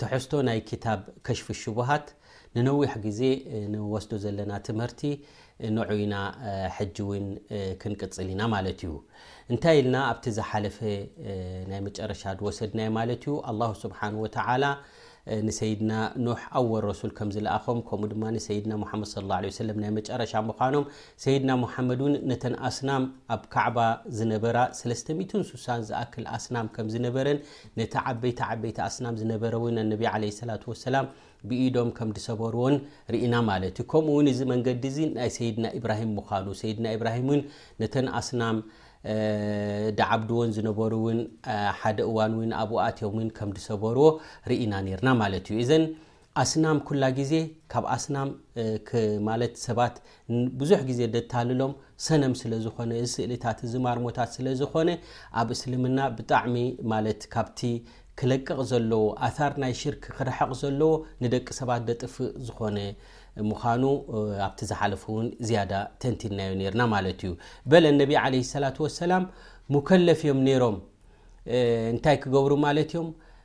ትሕዝቶ ናይ ክታብ ከሽፍ ሽቡሃት ንነዊሕ ግዜ ንወስዶ ዘለና ትምህርቲ ንዑ ኢና ሕጂ ውን ክንቅጽል ኢና ማለት እዩ እንታይ ኢልና ኣብቲ ዝሓለፈ ናይ መጨረሻ ድወሰድናዮ ማለት እዩ ኣላሁ ስብሓን ወተዓላ ንሰይድና ኖሕ ኣወል ረሱል ከም ዝለኣኾም ከምኡ ድማ ንሰይድና ሙሓመድ ስለ ላ ሰለም ናይ መጨረሻ ምዃኖም ሰይድና ሙሓመድ እውን ነተን ኣስናም ኣብ ካዕባ ዝነበራ ስለስተ ሚትን ሱሳን ዝኣክል ኣስናም ከም ዝነበረን ነቲ ዓበይቲ ዓበይቲ ኣስናም ዝነበረዊ ነነቢ ዓለይሂ ሰላቱ ወሰላም ብኢዶም ከም ድሰበርዎን ርኢና ማለት እዩ። ከምኡ እውን እዚ መንገዲ እዚ ናይ ሰይድና ኢብራሂም ምዃኑ ሰይድና ኢብራሂም እውን ነተን ኣስናም ድዓብድዎን ዝነበሩ እውን ሓደ እዋን እውን ኣብኡ ኣትዮም እውን ከም ድሰበርዎ ርኢና ነይርና ማለት እዩ። እዘን ኣስናም ኩላ ግዜ ካብ ኣስናም ክ ማለት ሰባት ን ብዙሕ ግዜ ደታልሎም ሰነም ስለ ዝኾነ እዚ ስእልታት እዚ ማርሞታት ስለ ዝኾነ ኣብ እስልምና ብጣዕሚ ማለት ካብቲ ክለቅቅ ዘለዎ ኣታር ናይ ሽርክ ክርሕቅ ዘለዎ ንደቂ ሰባት ደጥፍእ ዝኾነ ምኻኑ ኣብቲ ዝሓለፉ ውን ዝያዳ ተንቲንናዮ ኔርና ማለት እዩ በለ ነቢ ዓለይሂ ሰላቱ ወሰላም ሙከለፍ እዮም ኔሮም እንታይ ክገብሩ ማለት እዮም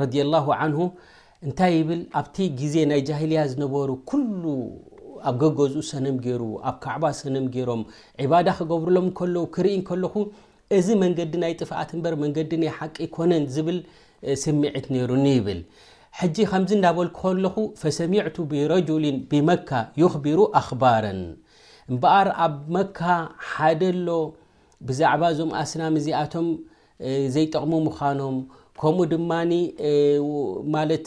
ረድየላሁ ዓንሁ እንታይ ይብል ኣብቲ ግዜ ናይ ጃሂልያ ዝነበሩ ኩሉ ኣብ ገገዝኡ ሰነም ገይሩ ኣብ ካዕባ ሰነም ገይሮም ዒባዳ ክገብርሎም ከለዉ ክርኢ ከለኹ እዚ መንገዲ ናይ ጥፍኣት እምበር መንገዲ ናይ ሓቂ ኣይኮነን ዝብል ስምዒት ነይሩኒ ይብል ሕጂ ከምዚ እንዳበልኩ ከለኹ ፈሰሚዕቱ ብረጁሊን ብመካ ዩኽቢሩ ኣኽባረን እምበኣር ኣብ መካ ሓደ ኣሎ ብዛዕባ እዞም ኣስናም እዚኣቶም ዘይጠቕሙ ምዃኖም ከምኡ ድማ ማለት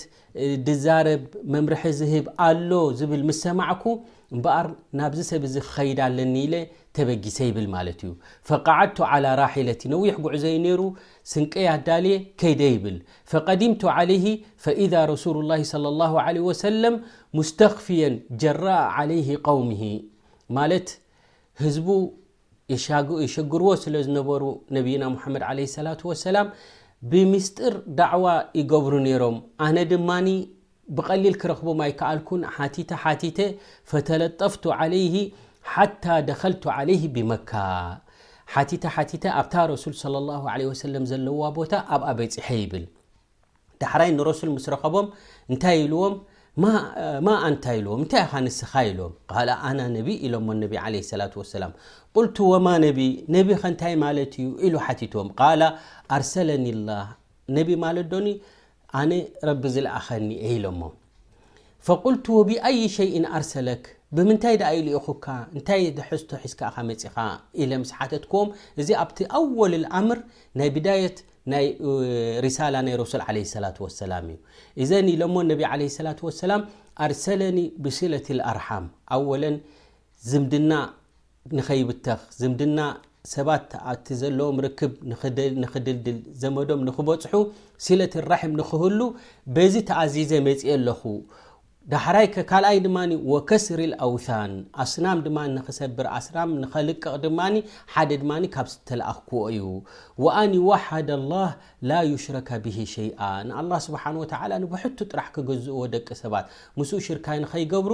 ድዛረብ መምርሒ ዝህብ ኣሎ ዝብል ምስ ሰማዕኩ እምበኣር ናብዚ ሰብ እዚ ክኸይድ ኣለኒ ኢለ ተበጊሰ ይብል ማለት እዩ ፈቃዓድቱ ዓላ ራሒለቲ ነዊሕ ጉዕዞ ዩ ነይሩ ስንቀይ ኣዳልየ ከይደ ይብል ፈቀዲምቱ ዓለይሂ ፈኢዛ ረሱሉ ላ ለ ላ ለ ወሰለም ሙስተክፍየን ጀራእ ዓለይሂ ቀውምሂ ማለት ህዝቡ የሸግርዎ ስለ ዝነበሩ ነብይና ሙሓመድ ዓለይሂ ሰላቱ ወሰላም ብሚስጢር ዳዕዋ ይገብሩ ነይሮም ኣነ ድማ ብቐሊል ክረኽቦም ኣይከኣልኩን ሓቲተ ሓቲተ ፈተለጠፍቱ ዓለይሂ ሓታ ደኸልቱ ዓለይሂ ብመካ ሓቲተ ሓቲተ ኣብታ ረሱል ሰለ ላሁ ዓለይሂ ወሰለም ዘለዋ ቦታ ኣብኣ በፂሐ ይብል ዳሕራይ ንረሱል ምስ ረኸቦም እንታይ ኢልዎም ማ ኣንታ ኢልዎም እንታይ ኢኻ ንስኻ ኢልዎም ቃል ኣና ነቢይ ኢሎሞ ነቢ ዓለ ሰላት ወሰላም ቁልቱ ወማ ነቢይ ነቢ ኸ እንታይ ማለት እዩ ኢሉ ሓቲትዎም ቃል ኣርሰለኒ ላህ ነቢ ማለት ዶኒ ኣነ ረቢ ዝለኣኸኒ እየ ኢሎሞ ፈቁልቱ ወቢኣዪ ሸይኢን ኣርሰለክ ብምንታይ ደኣ እዩ ልኢኹካ እንታይ ትሕዝቶ ሒዝካ ኢኻ መጺኻ ኢለ ምስ ሓተትክዎም እዚ ኣብቲ ኣወልል ኣምር ናይ ብዳየት ናይ ሪሳላ ናይ ረሱል ዓለይሂ ሰላቱ ወሰላም እዩ እዘን ኢሎሞ ነቢ ዓለይሂ ሰላቱ ወሰላም ኣርሰለኒ ብሲለቲል ኣርሓም ኣወለን ዝምድና ንኸይብተኽ፣ ዝምድና ሰባት ኣብቲ ዘለዎም ርክብ ንኽድልድል፣ ዘመዶም ንኽበጽሑ፣ ሲለት ራሒም ንኽህሉ በዚ ተኣዚዘ መጺኤ ኣለኹ። ዳሕራይ ከ ካልኣይ ድማ ወከስሪ ኣውታን ኣስናም ድማ ንኽሰብር ኣስናም ንኸልቅቕ ድማ ሓደ ድማ ካብ ዝተለኣኽኩዎ እዩ። ወኣን ይወሓደ ኣላህ ላ ዩሽረከ ብሂ ሸይኣ ንኣላህ ስብሓነ ወተዓላ ንብሕቱ ጥራሕ ክግዝእዎ ደቂ ሰባት ምስኡ ሽርካ ንኸይገብሩ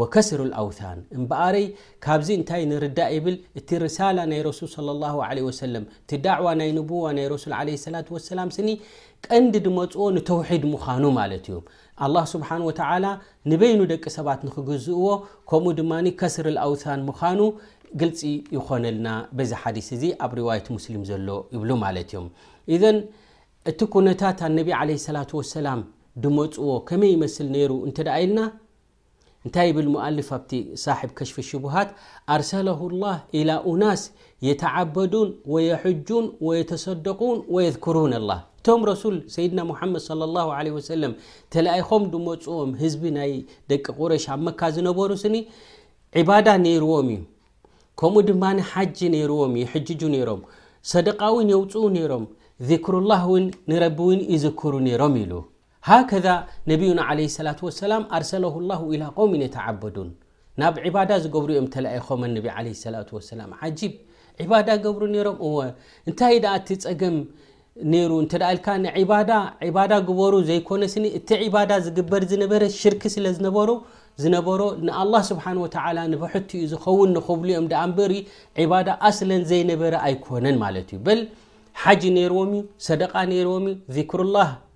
ወከስር ኣልኣውታን እምበኣረይ ካብዚ እንታይ ንርዳእ ይብል እቲ ርሳላ ናይ ረሱል ሰለላሁ ዓለይሂ ወሰለም እቲ ዳዕዋ ናይ ንቡዋ ናይ ረሱል ዓለይሂ ሰላቱ ወሰላም ስኒ ቀንዲ ድመጽዎ ንተውሒድ ምዃኑ ማለት እዩ ኣላህ ስብሓን ወተዓላ ንበይኑ ደቂ ሰባት ንክግዝእዎ ከምኡ ድማ ከስር ኣልኣውታን ምዃኑ ግልፂ ይኾነልና በዚ ሓዲስ እዚ ኣብ ሪዋየት ሙስሊም ዘሎ ይብሉ ማለት እዮም ኢዘን እቲ ኩነታት ኣነቢ ዓለ ሰላት ወሰላም ድመፅዎ ከመይ ይመስል ነይሩ እንተ ደኣ ኢልና እንታይ ይብል ሙኣልፍ ኣብቲ ሳሕብ ከሽፊ ሽቡሃት ኣርሰለሁ ላህ ኢላ ኡናስ የተዓበዱን ወየሑጁን ወየተሰደቁን ወየዝኩሩነ ላህ እቶም ረሱል ሰይድና ሙሓመድ صለ ላሁ ለ ወሰለም ተላኢኾም ድመፁዎም ህዝቢ ናይ ደቂ ቁረሽ ኣብ መካ ዝነበሩ ስኒ ዕባዳ ነይርዎም እዩ ከምኡ ድማ ሓጂ ነይርዎም ይሕጅጁ ነይሮም ሰደቃ እውን የውፅኡ ነይሮም ዚክሩላህ እውን ንረቢ እውን ይዝክሩ ነይሮም ኢሉ ሃከዛ ነቢዩና ዓለይሂ ሰላቱ ወሰላም ኣርሰለሁ ላሁ ኢላ ቀውሚን የተዓበዱን ናብ ዒባዳ ዝገብሩ እዮም ተላኢኾመን ነቢ ዓለይሂ ሰላቱ ወሰላም ዓጂብ ዒባዳ ገብሩ ነይሮም እወ እንታይ ደኣ እቲ ጸገም ነይሩ እንተ ደኣ ኢልካ ንዒባዳ ዒባዳ ግበሩ ዘይኮነስኒ እቲ ዒባዳ ዝግበር ዝነበረ ሽርኪ ስለ ዝነበሩ ዝነበሮ ንኣላህ ስብሓን ወተዓላ ንብሕቱ እዩ ዝኸውን ንኽብሉ እዮም ደኣ እምበሪ ዒባዳ ኣስለን ዘይነበረ ኣይኮነን ማለት እዩ በል ሓጂ ነይርዎም እዩ ሰደቃ ነይርዎም እዩ ዚክሩላህ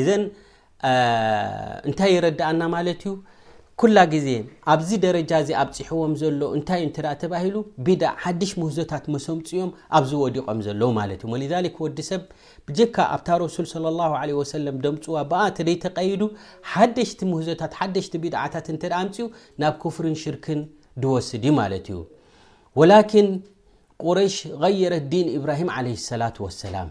እዘን እንታይ የረዳኣና ማለት እዩ ኩላ ግዜ ኣብዚ ደረጃ እዚ ኣብፅሕዎም ዘሎ እንታይ እተ ተባሂሉ ቢዳ ሓድሽ ምህዞታት መሰምፅኦም ኣብዚ ወዲቆም ዘለዉ ማለት እዩ ወሊዛሊክ ወዲ ሰብ ብጀካ ኣብታ ረሱል ለ ላ ለ ወሰለም ደምፅዋ ብኣ እተደይተቀይዱ ሓደሽቲ ምህዞታት ሓደሽቲ ቢድዓታት እተ ኣምፅኡ ናብ ክፍርን ሽርክን ድወስድ እዩ ማለት እዩ ወላኪን ቁረሽ غየረት ዲን ኢብራሂም ለ ሰላት ወሰላም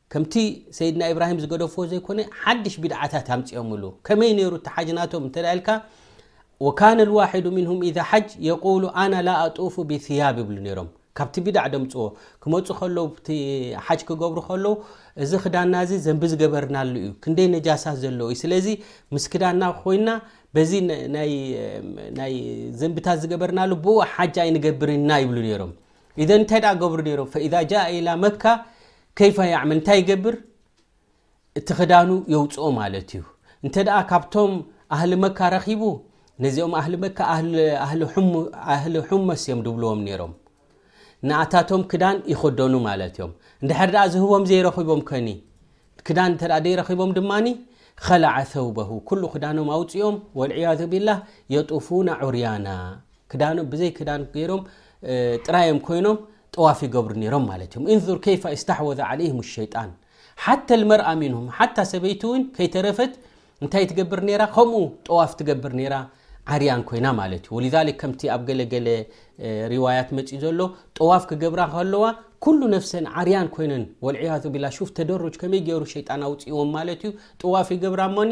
ከምቲ ሰይድና ኢብራሂም ዝገደፍዎ ዘይኮነ ሓድሽ ቢድዓታት ኣምጺኦምሉ ከመይ ነይሩ እቲ ሓጅ ናቶም እንተ ኢልካ ወካነ ልዋሒዱ ምንሁም ኢዛ ሓጅ የቁሉ ኣና ላ ኣጡፉ ብያብ ይብሉ ነይሮም ካብቲ ቢድዕ ደምፅዎ ክመፁ ከለው ቲ ሓጅ ክገብሩ ከለው እዚ ክዳና እዚ ዘንቢ ዝገበርናሉ እዩ ክንደይ ነጃሳት ዘለዎ እዩ ስለዚ ምስ ክዳና ኮይና በዚ ናይ ዘንብታት ዝገበርናሉ ብኡ ሓጃ ኣይንገብርና ይብሉ ነይሮም ኢዘ እንታይ ደኣ ገብሩ ነይሮም ፈኢዛ ጃ ኢላ መካ ከይፋ ያዕመል እንታይ ይገብር እቲ ክዳኑ የውፅኦ ማለት እዩ እንተ ካብቶም ኣህሊ መካ ረኪቡ ነዚኦም ኣህሊ መካ ኣህሊ ሑመስ እዮም ድብልዎም ነይሮም ንኣታቶም ክዳን ይኸደኑ ማለት እዮም እንድሕር ኣ ዝህቦም ዘይረኺቦም ከኒ ክዳን እተ ዘይረኺቦም ድማ ኸላዓ ሰውበሁ ኩሉ ክዳኖም ኣውፅኦም ወልዕያዙ ቢላ የጡፉና ዑርያና ክዳኖም ብዘይ ክዳን ገይሮም ጥራዮም ኮይኖም ጠዋፍ ይገብሩ ነሮም ማለት እዮም እንር ከይፋ እስተሕወዘ ዓለይህም ሸይጣን ሓተ ልመርኣ ምንሁም ሓታ ሰበይቲ እውን ከይተረፈት እንታይ ትገብር ነራ ከምኡ ጠዋፍ ትገብር ነራ ዓርያን ኮይና ማለት እዩ ወልዛክ ከምቲ ኣብ ገለገለ ሪዋያት መፅ ዘሎ ጠዋፍ ክገብራ ከለዋ ኩሉ ነፍሰን ዓርያን ኮይነን ወልዕያዙ ቢላ ሹፍ ተደሩጅ ከመይ ገይሩ ሸይጣን ኣውፅእዎም ማለት እዩ ጠዋፍ ይገብራ ሞኒ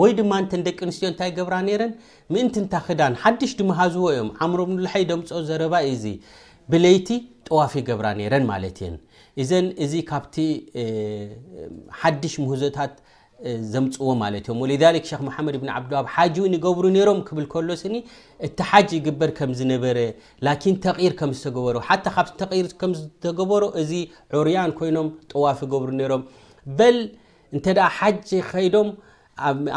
ወይ ድማ እንተን ደቂ ኣንስትዮ እንታይ ይገብራ ነይረን ምእንቲ እንታ ክዳን ሓድሽ ድመሃዝዎ እዮም ዓምሮም ንልሐይ ደምፆ ዘረባ እዩ እዚ ብለይቲ ጠዋፍ ይገብራ ነይረን ማለት እየን እዘን እዚ ካብቲ ሓድሽ ምህዞታት ዘምፅዎ ማለት እዮም ወሊዛሊክ ሸክ መሓመድ ብን ዓብድዋብ ሓጂ እውን ይገብሩ ነይሮም ክብል ከሎ ስኒ እቲ ሓጅ ይግበር ከም ዝነበረ ላኪን ተቒር ከም ዝተገበሮ ሓታ ካብ ተቒር ከም ዝተገበሮ እዚ ዑርያን ኮይኖም ጠዋፍ ይገብሩ ነይሮም በል እንተ ሓጅ ከይዶም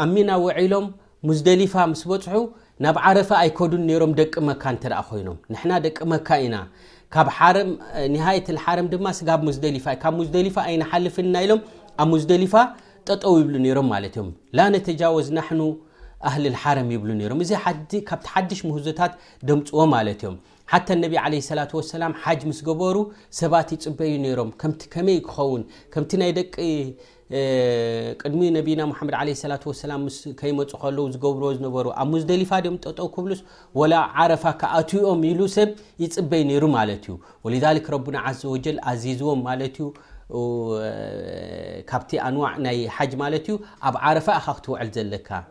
ኣብ ሚና ውዒሎም ሙዝደሊፋ ምስ በፅሑ ናብ ዓረፋ ኣይከዱን ነይሮም ደቂ መካ እንተ ኮይኖም ንሕና ደቂ መካ ኢና ካብ ሓረም ኒሃየት ሓረም ድማ ስጋብ ሙዝደሊፋ ካብ ሙዝደሊፋ ኣይንሓልፍን ና ኢሎም ኣብ ሙዝደሊፋ ጠጠው ይብሉ ነይሮም ማለት እዮም ላነተጃወዝ ናሕኑ ኣህሊ ሓረም ይብሉ ነይሮም እዚ ካብቲ ሓድሽ ምህዞታት ደምፅዎ ማለት እዮም ሓታ ነቢ ዓለይሂ ሰላቱ ወሰላም ሓጅ ምስ ገበሩ ሰባት ይጽበዩ ነይሮም ከምቲ ከመይ ክኸውን ከምቲ ናይ ደቂ ቅድሚ ነቢና ሙሓመድ ዓለይሂ ሰላቱ ወሰላም ምስ ከይመጹ ከለዉ ዝገብርዎ ዝነበሩ ኣብ ሙዝደሊፋ ድም ጠጠው ክብሉስ ወላ ዓረፋ ክኣትዩኦም ኢሉ ሰብ ይጽበይ ነይሩ ማለት እዩ ወሊዛሊክ ረቡና ዓዘ ወጀል ኣዚዝዎም ማለት እዩ ካብቲ ኣንዋዕ ናይ ሓጅ ማለት እዩ ኣብ ዓረፋ ኢኻ ክትውዕል ዘለካ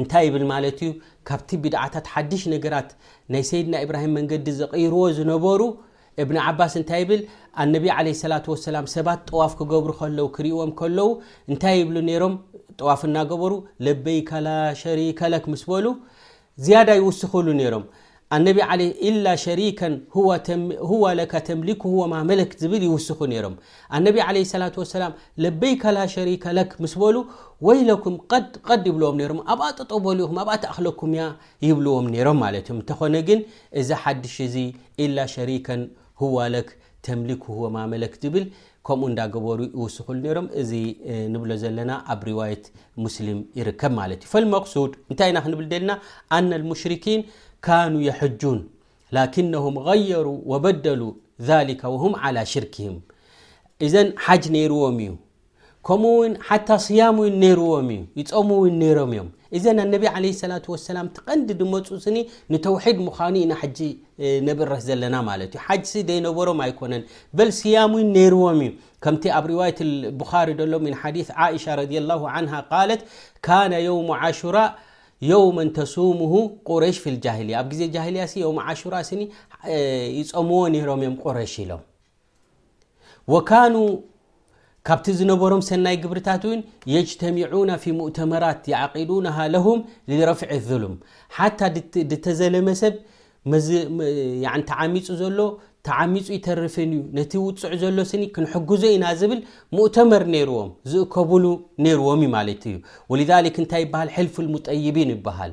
እንታይ ይብል ማለት እዩ ካብቲ ቢድዓታት ሓድሽ ነገራት ናይ ሰይድና ኢብራሂም መንገዲ ዘቐይርዎ ዝነበሩ እብኒ ዓባስ እንታይ ይብል ኣነቢ ለ ሰላት ወሰላም ሰባት ጠዋፍ ክገብሩ ከለው ክርእዎም ከለው እንታይ ይብሉ ነይሮም ጠዋፍ እናገበሩ ለበይካላ ሸሪከለክ ምስ በሉ ዝያዳ ይውስክሉ ነይሮም ኣነቢ ዓለይ ኢላ ሸሪከን ሁወ ለከ ተምሊኩሁ ወማ መለክ ዝብል ይውስኹ ነይሮም። ኣነቢ ዓለይሂ ሰላቱ ወሰላም ለበይከ ላ ሸሪከ ለክ ምስ በሉ ወይለኩም ቐድ ቐድ ይብልዎም ነይሮም። ኣብኣ ጠጠው በሉ ኢኹም ኣብኣ ትኣኽለኩም እያ ይብልዎም ነይሮም ማለት እዮም። እንተኾነ ግን እዚ ሓድሽ እዚ ኢላ ሸሪከን ሁወ ለክ ተምሊኩሁ ወማ መለክ ዝብል ከምኡ እንዳገበሩ ይውስኽሉ ነይሮም እዚ ንብሎ ዘለና ኣብ ርዋየት ሙስሊም ይርከብ ማለት እዩ ፈልመቅሱድ እንታይ ኢና ክንብል ደልና ኣነ ልሙሽርኪን ካኑ የሕጁን ላኪነሁም غየሩ ወበደሉ ሊከ ወሁም ዓላ ሽርክህም እዘን ሓጅ ነይርዎም እዩ ከምኡ ውን ሓታ ስያም ውን ነይርዎም እዩ ይፀሙ ውን ነይሮም እዮም ኢዘን ኣነቢ ዓለይሂ ሰላቱ ወሰላም እቲ ቀንዲ ድመጹስኒ ንተውሒድ ምዃኑ ኢና ሕጂ ነብርህ ዘለና ማለት እዩ። ሓጅሲ ደይነበሮም ኣይኮነን በል ስያም እውን ነይርዎም እዩ። ከምቲ ኣብ ሪዋየት ቡኻሪ ደሎ ምን ሓዲስ ዓኢሻ ረዲየላሁ ዓንሃ ቃለት ካነ የውሙ ዓሹራ የውመን ተሱሙሁ ቁረይሽ ፊል ጃሂልያ ኣብ ግዜ ጃሂልያ ሲ የውም ዓሹራ ስኒ ይጸምዎ ነይሮም እዮም ቁረይሽ ኢሎም ወካኑ ካብቲ ዝነበሮም ሰናይ ግብርታት እውን የጅተሚዑና ፊ ሙእተመራት የዕቂዱናሃ ለሁም ሊረፍዒ ዙሉም ሓታ ድተዘለመ ሰብ ተዓሚፁ ዘሎ ተዓሚፁ ይተርፍን እዩ ነቲ ውፅዕ ዘሎ ስኒ ክንሕግዞ ኢና ዝብል ሙእተመር ነይርዎም ዝእከብሉ ነይርዎም እዩ ማለት እዩ ወልሊክ እንታይ ይበሃል ሕልፍ ልሙጠይቢን ይበሃል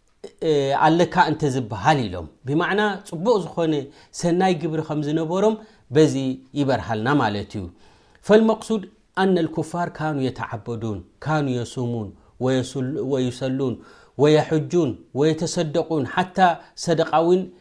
ኣለካ እንተ ዝበሃል ኢሎም ብማዕና ፅቡቕ ዝኾነ ሰናይ ግብሪ ከም ዝነበሮም በዚ ይበርሃልና ማለት እዩ ፈልመቅሱድ ኣነ ልኩፋር ካኑ የተዓበዱን ካኑ የሱሙን ወይሰሉን ወየሕጁን ወየተሰደቁን ሓታ ሰደቃ እውን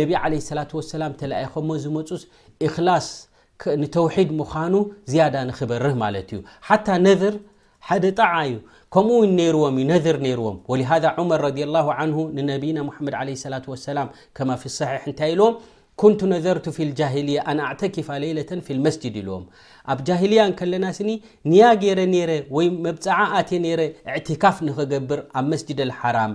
ነቢ ዓለይሂ ሰላቱ ወሰላም ተላኢኾሞ ዝመጹስ ኢኽላስ ንተውሒድ ምዃኑ ዝያዳ ንኽበርህ ማለት እዩ ሓታ ነዝር ሓደ ጣዓ እዩ ከምኡ ውን ነይርዎም እዩ ነር ነይርዎም ወሊሃذ ዑመር ረድ ላሁ ዓንሁ ንነብይና ሙሓመድ ዓለ ሰላት ወሰላም ከማ ፊ ሰሒሕ እንታይ ኢልዎም ኩንቱ ነዘርቱ ፊ ልጃሂልያ ኣን ኣዕተኪፋ ሌይለተን ፊ ልመስጅድ ኢልዎም ኣብ ጃሂልያ ንከለና ስኒ ንያ ገይረ ነይረ ወይ መብፅዓ ኣቴ ነይረ እዕትካፍ ንክገብር ኣብ መስጅድ ልሓራም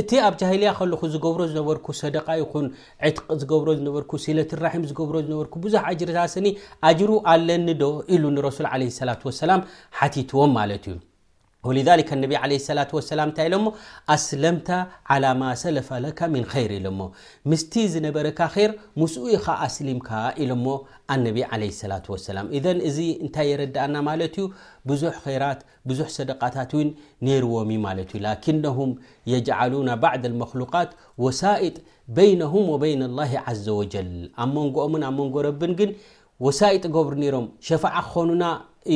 እቲ ኣብ ጃሂልያ ከለኹ ዝገብሮ ዝነበርኩ ሰደቃ ይኹን ዕትቅ ዝገብሮ ዝነበርኩ ሲለትራሒም ዝገብሮ ዝነበርኩ ብዙሕ ኣጅርታትኒ ኣጅሩ ኣለኒ ዶ ኢሉ ንረሱል ዓለይሂ ሰላቱ ወሰላም ሓቲትዎም ማለት እዩ ወሊዛሊከ ነቢ ዓለይሂ ሰላቱ ወሰላም እንታይ ኢሎሞ ኣስለምተ ዓላ ማ ሰለፈ ለከ ሚን ኸይር ኢሎሞ ምስቲ ዝነበረካ ኼር ምስኡ ኢኻ ኣስሊምካ ኢሎሞ ኣነቢ ዓለይሂ ሰላቱ ወሰላም ኢዘን እዚ እንታይ የረድኣና ማለት እዩ ብዙሕ ኼራት ብዙሕ ሰደቓታት ውን ነይርዎም እዩ ማለት እዩ። ላኪነሁም የጅዓሉና ባዕድ ኣልመኽሉቓት ወሳኢጥ በይነሁም ወበይነ ኣላሂ ዓዘ ወጀል ኣብ መንጎኦምን ኣብ መንጎ ረብን ግን ወሳኢጥ ይገብሩ ነይሮም ሸፋዓ ክኾኑና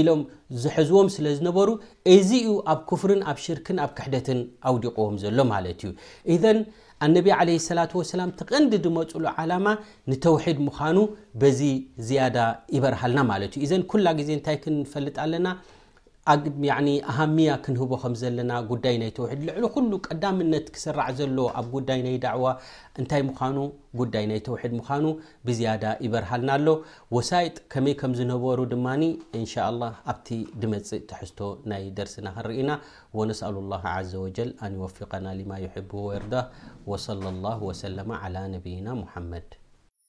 ኢሎም ዝሕዝዎም ስለ ዝነበሩ እዚ እዩ ኣብ ኩፍርን ኣብ ሽርክን ኣብ ክሕደትን ኣውዲቕዎም ዘሎ ማለት እዩ ኢዘን ኣነቢ ዓለይሂ ሰላት ወሰላም ትቐንዲ ዝመፅሉ ዓላማ ንተውሒድ ምዃኑ በዚ ዝያዳ ይበርሃልና ማለት እዩ ኢዘን ኩላ ግዜ እንታይ ክንፈልጥ ኣለና ኣሃምያ ክንህቦ ከም ዘለና ጉዳይ ናይ ተውሒድ ልዕሊ ኩሉ ቀዳምነት ክስራዕ ዘለዎ ኣብ ጉዳይ ናይ ዳዕዋ እንታይ ምዃኑ ጉዳይ ናይ ተውሒድ ምዃኑ ብዝያዳ ይበርሃልና ኣሎ ወሳይጥ ከመይ ከም ዝነበሩ ድማ እንሻ ላህ ኣብቲ ድመፅእ ትሕዝቶ ናይ ደርስና ክንርኢና ወነስኣሉ ላህ ዘ ወጀል ኣን ይወፊቀና ሊማ ዩሕቡ ወየርዳህ ወሰለ ላሁ ወሰለማ ዓላ ነብይና ሙሓመድ